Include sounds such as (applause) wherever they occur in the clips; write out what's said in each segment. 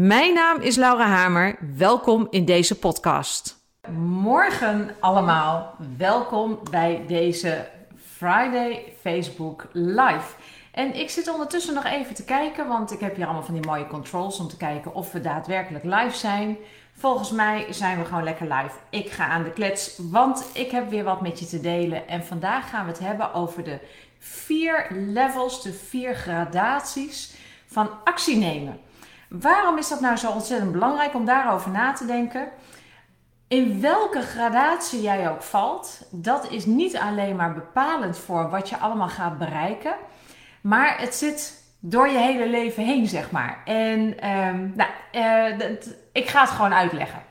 Mijn naam is Laura Hamer. Welkom in deze podcast. Morgen allemaal. Welkom bij deze Friday Facebook Live. En ik zit ondertussen nog even te kijken, want ik heb hier allemaal van die mooie controls om te kijken of we daadwerkelijk live zijn. Volgens mij zijn we gewoon lekker live. Ik ga aan de klets, want ik heb weer wat met je te delen. En vandaag gaan we het hebben over de vier levels, de vier gradaties van actie nemen. Waarom is dat nou zo ontzettend belangrijk om daarover na te denken? In welke gradatie jij ook valt, dat is niet alleen maar bepalend voor wat je allemaal gaat bereiken, maar het zit door je hele leven heen, zeg maar. En ehm, nou, uh, ik ga het gewoon uitleggen.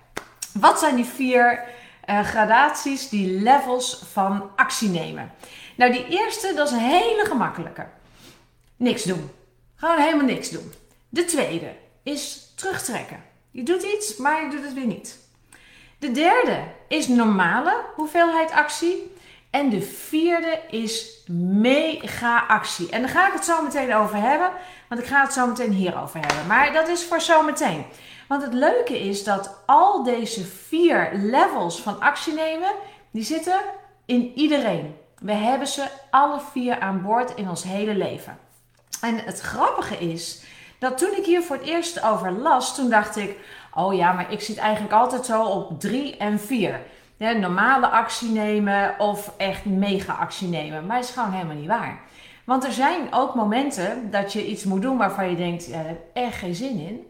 Wat zijn die vier uh, gradaties, die levels van actie nemen? Nou, die eerste, dat is een hele gemakkelijke. Niks doen. Gewoon helemaal niks doen. De tweede, is terugtrekken. Je doet iets, maar je doet het weer niet. De derde is normale hoeveelheid actie. En de vierde is mega actie. En daar ga ik het zo meteen over hebben, want ik ga het zo meteen hierover hebben. Maar dat is voor zo meteen. Want het leuke is dat al deze vier levels van actie nemen, die zitten in iedereen. We hebben ze alle vier aan boord in ons hele leven. En het grappige is dat toen ik hier voor het eerst over las, toen dacht ik: oh ja, maar ik zit eigenlijk altijd zo op 3 en 4. Ja, normale actie nemen of echt mega actie nemen. Maar is gewoon helemaal niet waar. Want er zijn ook momenten dat je iets moet doen waarvan je denkt: ja, daar echt geen zin in.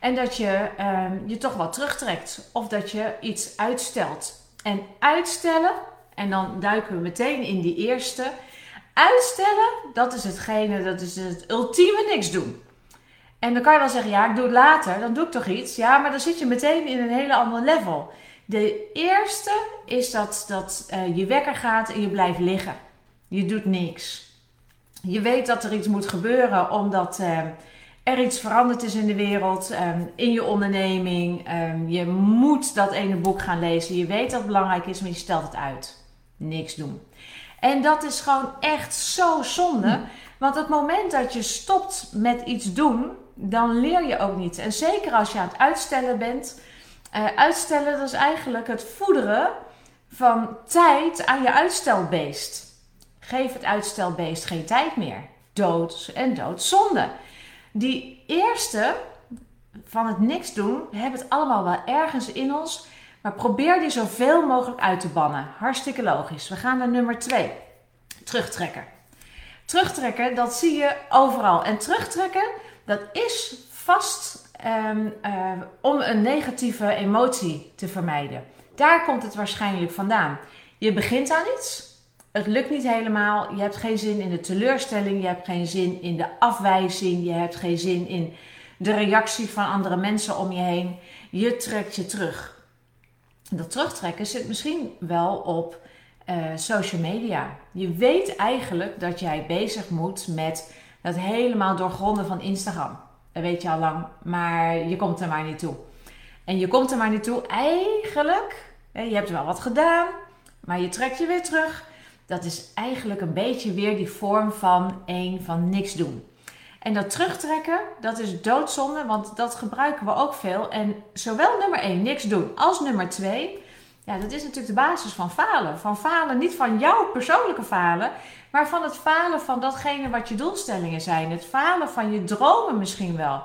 En dat je uh, je toch wel terugtrekt of dat je iets uitstelt. En uitstellen, en dan duiken we meteen in die eerste. Uitstellen, dat is hetgene, dat is het ultieme niks doen. En dan kan je wel zeggen, ja, ik doe het later, dan doe ik toch iets. Ja, maar dan zit je meteen in een hele ander level. De eerste is dat, dat uh, je wekker gaat en je blijft liggen. Je doet niks. Je weet dat er iets moet gebeuren omdat uh, er iets veranderd is in de wereld, um, in je onderneming. Um, je moet dat ene boek gaan lezen. Je weet dat het belangrijk is, maar je stelt het uit. Niks doen. En dat is gewoon echt zo zonde. Hm. Want het moment dat je stopt met iets doen, dan leer je ook niet. En zeker als je aan het uitstellen bent. Uh, uitstellen, dat is eigenlijk het voederen van tijd aan je uitstelbeest. Geef het uitstelbeest geen tijd meer. Dood en doodzonde. Die eerste van het niks doen, we hebben het allemaal wel ergens in ons. Maar probeer die zoveel mogelijk uit te bannen. Hartstikke logisch. We gaan naar nummer 2. Terugtrekken. Terugtrekken, dat zie je overal. En terugtrekken, dat is vast um, uh, om een negatieve emotie te vermijden. Daar komt het waarschijnlijk vandaan. Je begint aan iets, het lukt niet helemaal, je hebt geen zin in de teleurstelling, je hebt geen zin in de afwijzing, je hebt geen zin in de reactie van andere mensen om je heen. Je trekt je terug. Dat terugtrekken zit misschien wel op uh, social media. Je weet eigenlijk dat jij bezig moet met dat helemaal doorgronden van Instagram. Dat weet je al lang, maar je komt er maar niet toe. En je komt er maar niet toe eigenlijk. Je hebt wel wat gedaan, maar je trekt je weer terug. Dat is eigenlijk een beetje weer die vorm van één van niks doen. En dat terugtrekken, dat is doodzonde, want dat gebruiken we ook veel. En zowel nummer 1, niks doen, als nummer 2, ja, dat is natuurlijk de basis van falen. Van falen, niet van jouw persoonlijke falen, maar van het falen van datgene wat je doelstellingen zijn. Het falen van je dromen misschien wel.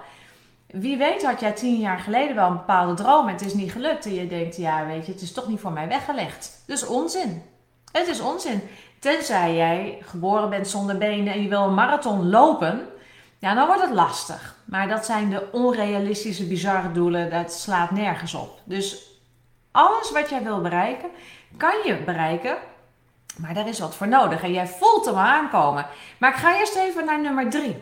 Wie weet had jij tien jaar geleden wel een bepaalde droom en het is niet gelukt. En je denkt, ja weet je, het is toch niet voor mij weggelegd. Dus onzin. Het is onzin. Tenzij jij geboren bent zonder benen en je wil een marathon lopen, ja, dan wordt het lastig. Maar dat zijn de onrealistische, bizarre doelen. Dat slaat nergens op. Dus alles wat jij wil bereiken, kan je bereiken. Maar daar is wat voor nodig. En jij voelt hem aankomen. Maar ik ga eerst even naar nummer drie.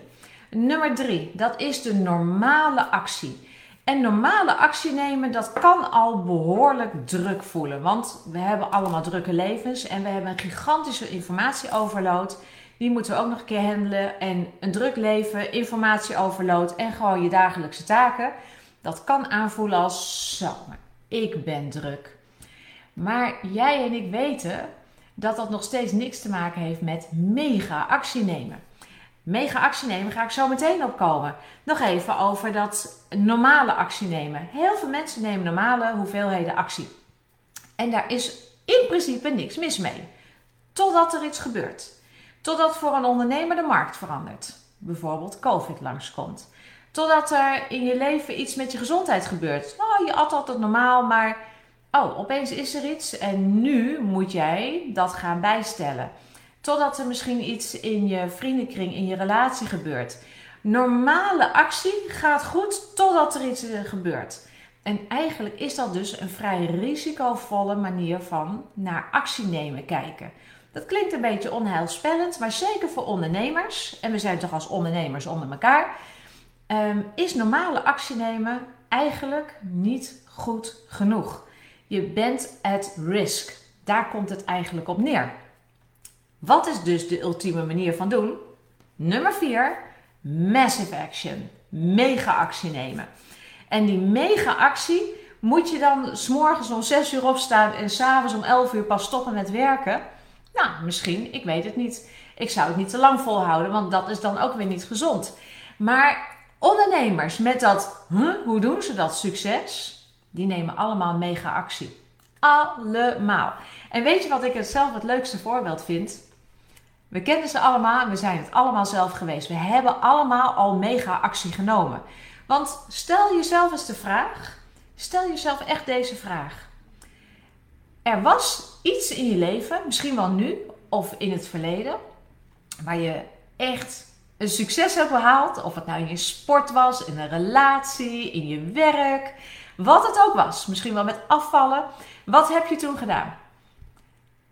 Nummer drie, dat is de normale actie. En normale actie nemen, dat kan al behoorlijk druk voelen. Want we hebben allemaal drukke levens en we hebben een gigantische informatieoverload. Die moeten we ook nog een keer handelen. En een druk leven, informatieoverload en gewoon je dagelijkse taken. Dat kan aanvoelen als zo, ik ben druk. Maar jij en ik weten dat dat nog steeds niks te maken heeft met mega actie nemen. Mega actie nemen ga ik zo meteen opkomen. Nog even over dat normale actie nemen. Heel veel mensen nemen normale hoeveelheden actie. En daar is in principe niks mis mee. Totdat er iets gebeurt. Totdat voor een ondernemer de markt verandert. Bijvoorbeeld COVID langskomt. Totdat er in je leven iets met je gezondheid gebeurt. Oh, je at altijd normaal, maar oh, opeens is er iets en nu moet jij dat gaan bijstellen. Totdat er misschien iets in je vriendenkring, in je relatie gebeurt. Normale actie gaat goed totdat er iets eh, gebeurt. En eigenlijk is dat dus een vrij risicovolle manier van naar actie nemen kijken. Dat klinkt een beetje onheilspellend, maar zeker voor ondernemers, en we zijn toch als ondernemers onder elkaar, ehm, is normale actie nemen eigenlijk niet goed genoeg. Je bent at risk. Daar komt het eigenlijk op neer. Wat is dus de ultieme manier van doen? Nummer 4, massive action. Mega actie nemen. En die mega actie moet je dan s'morgens om 6 uur opstaan en s'avonds om 11 uur pas stoppen met werken? Nou, misschien, ik weet het niet. Ik zou het niet te lang volhouden, want dat is dan ook weer niet gezond. Maar ondernemers met dat, hoe doen ze dat succes? Die nemen allemaal mega actie. Allemaal. En weet je wat ik het zelf het leukste voorbeeld vind? We kennen ze allemaal we zijn het allemaal zelf geweest. We hebben allemaal al mega actie genomen. Want stel jezelf eens de vraag, stel jezelf echt deze vraag. Er was iets in je leven, misschien wel nu of in het verleden, waar je echt een succes hebt behaald. Of het nou in je sport was, in een relatie, in je werk, wat het ook was. Misschien wel met afvallen. Wat heb je toen gedaan?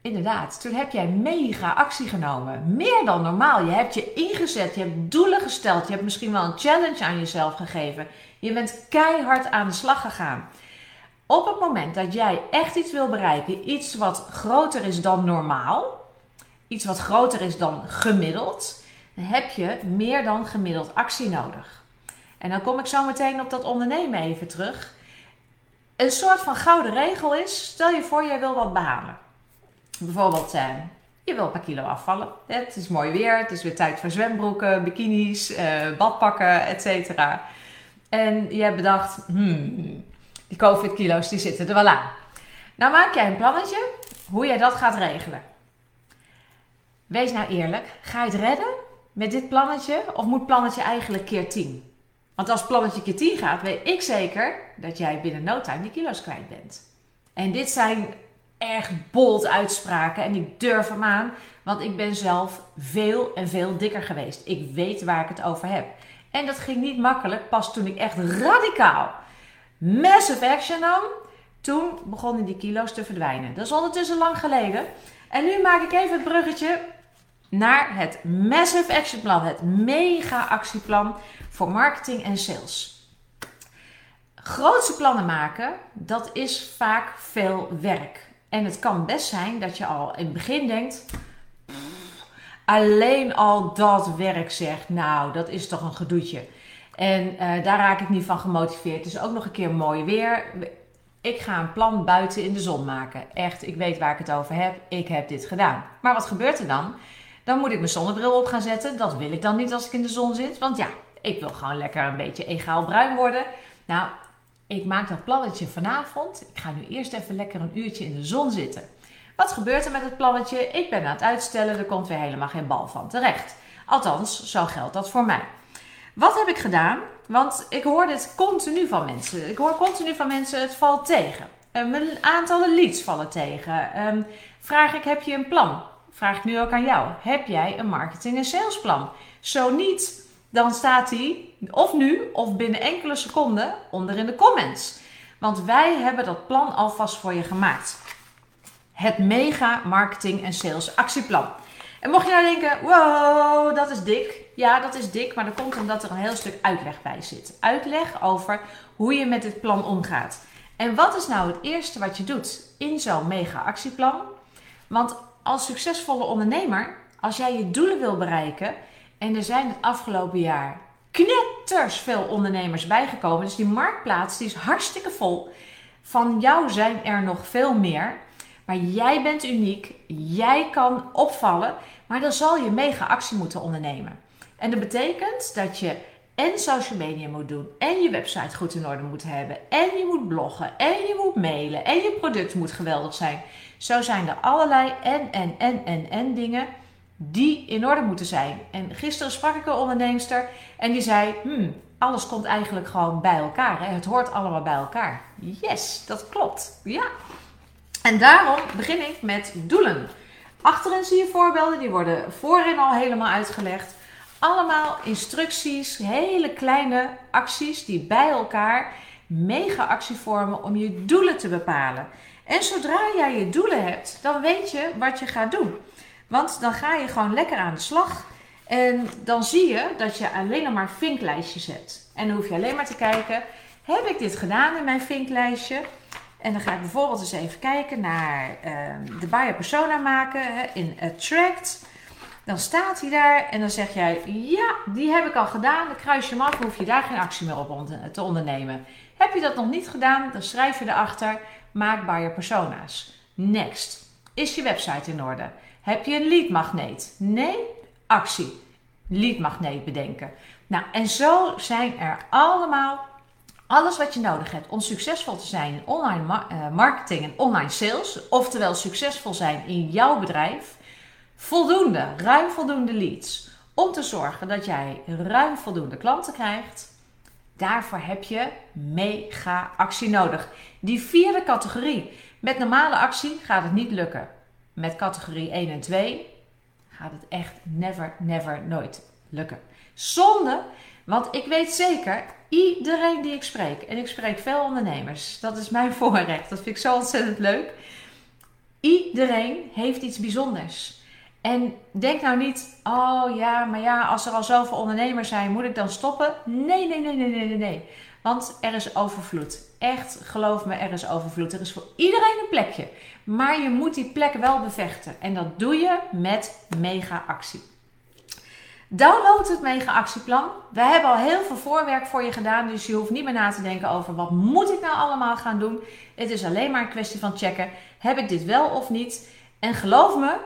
Inderdaad, toen heb jij mega actie genomen. Meer dan normaal. Je hebt je ingezet, je hebt doelen gesteld, je hebt misschien wel een challenge aan jezelf gegeven. Je bent keihard aan de slag gegaan. Op het moment dat jij echt iets wil bereiken, iets wat groter is dan normaal, iets wat groter is dan gemiddeld, heb je meer dan gemiddeld actie nodig. En dan kom ik zo meteen op dat ondernemen even terug. Een soort van gouden regel is: stel je voor, jij wil wat behalen. Bijvoorbeeld, eh, je wil een paar kilo afvallen. Het is mooi weer, het is weer tijd voor zwembroeken, bikinis, eh, badpakken, etc. En je hebt bedacht, hmm, die COVID-kilo's die zitten er wel aan. Nou maak jij een plannetje hoe jij dat gaat regelen. Wees nou eerlijk, ga je het redden met dit plannetje of moet plannetje eigenlijk keer 10? Want als plannetje keer 10 gaat, weet ik zeker dat jij binnen no time die kilo's kwijt bent. En dit zijn erg bold uitspraken en ik durf hem aan, want ik ben zelf veel en veel dikker geweest. Ik weet waar ik het over heb. En dat ging niet makkelijk, pas toen ik echt radicaal massive action nam, toen begonnen die kilo's te verdwijnen. Dat is ondertussen lang geleden. En nu maak ik even het bruggetje naar het Massive Action Plan, het mega actieplan voor marketing en sales. Grootse plannen maken, dat is vaak veel werk. En het kan best zijn dat je al in het begin denkt: alleen al dat werk zegt, nou, dat is toch een gedoetje. En uh, daar raak ik niet van gemotiveerd. Het is ook nog een keer mooi weer. Ik ga een plan buiten in de zon maken. Echt, ik weet waar ik het over heb. Ik heb dit gedaan. Maar wat gebeurt er dan? Dan moet ik mijn zonnebril op gaan zetten. Dat wil ik dan niet als ik in de zon zit. Want ja, ik wil gewoon lekker een beetje egaal bruin worden. Nou, ik maak dat plannetje vanavond. Ik ga nu eerst even lekker een uurtje in de zon zitten. Wat gebeurt er met het plannetje? Ik ben aan het uitstellen, er komt weer helemaal geen bal van terecht. Althans, zo geldt dat voor mij. Wat heb ik gedaan? Want ik hoor dit continu van mensen. Ik hoor continu van mensen, het valt tegen. Um, mijn aantallen leads vallen tegen. Um, vraag ik, heb je een plan? Vraag ik nu ook aan jou. Heb jij een marketing- en salesplan? Zo niet, dan staat die of nu of binnen enkele seconden onder in de comments. Want wij hebben dat plan alvast voor je gemaakt. Het mega marketing en sales actieplan. En mocht je nou denken, wow, dat is dik. Ja, dat is dik, maar dat komt omdat er een heel stuk uitleg bij zit. Uitleg over hoe je met dit plan omgaat. En wat is nou het eerste wat je doet in zo'n mega actieplan? Want als succesvolle ondernemer, als jij je doelen wil bereiken, en er zijn het afgelopen jaar knetters veel ondernemers bijgekomen, dus die marktplaats die is hartstikke vol. Van jou zijn er nog veel meer. Maar jij bent uniek, jij kan opvallen, maar dan zal je mega actie moeten ondernemen. En dat betekent dat je en social media moet doen, en je website goed in orde moet hebben, en je moet bloggen, en je moet mailen, en je product moet geweldig zijn. Zo zijn er allerlei en, en, en, en, en dingen die in orde moeten zijn. En gisteren sprak ik een onderneemster en die zei: hmm, alles komt eigenlijk gewoon bij elkaar. Hè? Het hoort allemaal bij elkaar. Yes, dat klopt. Ja. En daarom begin ik met doelen. Achterin zie je voorbeelden, die worden voorin al helemaal uitgelegd. Allemaal instructies, hele kleine acties die bij elkaar mega actie vormen om je doelen te bepalen. En zodra jij je doelen hebt, dan weet je wat je gaat doen. Want dan ga je gewoon lekker aan de slag. En dan zie je dat je alleen maar vinklijstjes hebt. En dan hoef je alleen maar te kijken: heb ik dit gedaan in mijn vinklijstje? En dan ga ik bijvoorbeeld eens even kijken naar uh, de buyer persona maken in Attract. Dan staat hij daar en dan zeg jij: Ja, die heb ik al gedaan. Dan kruis je hem af, hoef je daar geen actie meer op te ondernemen. Heb je dat nog niet gedaan, dan schrijf je erachter: Maak buyer persona's. Next. Is je website in orde? Heb je een leadmagneet? Nee? Actie. Leadmagneet bedenken. Nou, en zo zijn er allemaal alles wat je nodig hebt om succesvol te zijn in online eh, marketing en online sales, oftewel succesvol zijn in jouw bedrijf, voldoende, ruim voldoende leads, om te zorgen dat jij ruim voldoende klanten krijgt. Daarvoor heb je mega actie nodig. Die vierde categorie. Met normale actie gaat het niet lukken met categorie 1 en 2 gaat het echt never, never, nooit lukken. Zonde, want ik weet zeker, iedereen die ik spreek, en ik spreek veel ondernemers, dat is mijn (laughs) voorrecht, dat vind ik zo ontzettend leuk. Iedereen heeft iets bijzonders. En denk nou niet, oh ja, maar ja, als er al zoveel ondernemers zijn, moet ik dan stoppen? Nee, nee, nee, nee, nee, nee. Want er is overvloed. Echt, geloof me, er is overvloed. Er is voor iedereen een plekje. Maar je moet die plek wel bevechten. En dat doe je met mega actie. Download het mega actieplan. We hebben al heel veel voorwerk voor je gedaan. Dus je hoeft niet meer na te denken over wat moet ik nou allemaal gaan doen. Het is alleen maar een kwestie van checken. Heb ik dit wel of niet? En geloof me,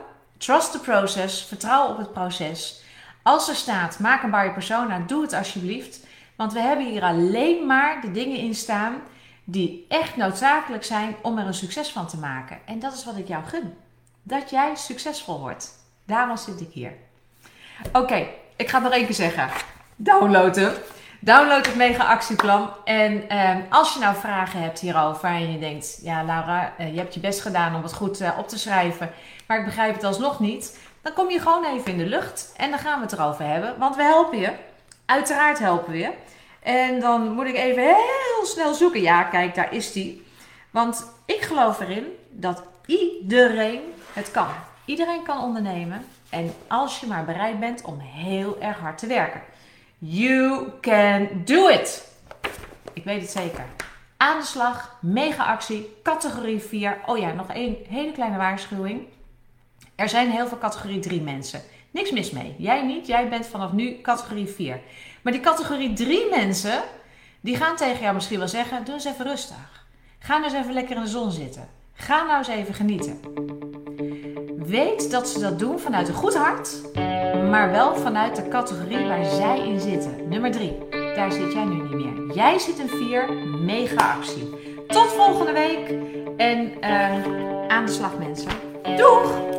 trust the process. Vertrouw op het proces. Als er staat, maak een buyer persona, doe het alsjeblieft. Want we hebben hier alleen maar de dingen in staan die echt noodzakelijk zijn om er een succes van te maken. En dat is wat ik jou gun. Dat jij succesvol wordt. Daarom zit ik hier. Oké, ik ga het nog één keer zeggen. Download hem. Download het mega actieplan. En eh, als je nou vragen hebt hierover en je denkt, ja Laura, eh, je hebt je best gedaan om het goed eh, op te schrijven, maar ik begrijp het alsnog niet, dan kom je gewoon even in de lucht en dan gaan we het erover hebben, want we helpen je. Uiteraard helpen we je. En dan moet ik even heel snel zoeken. Ja, kijk, daar is die. Want ik geloof erin dat iedereen het kan. Iedereen kan ondernemen. En als je maar bereid bent om heel erg hard te werken. You can do it. Ik weet het zeker. Aan de slag, mega actie, categorie 4. Oh ja, nog één hele kleine waarschuwing. Er zijn heel veel categorie 3 mensen. Niks mis mee. Jij niet, jij bent vanaf nu categorie 4. Maar die categorie 3 mensen, die gaan tegen jou misschien wel zeggen: doe eens even rustig. Ga nou eens even lekker in de zon zitten. Ga nou eens even genieten. Weet dat ze dat doen vanuit een goed hart, maar wel vanuit de categorie waar zij in zitten. Nummer 3. Daar zit jij nu niet meer. Jij zit in 4, mega actie. Tot volgende week en uh, aan de slag mensen. Doeg!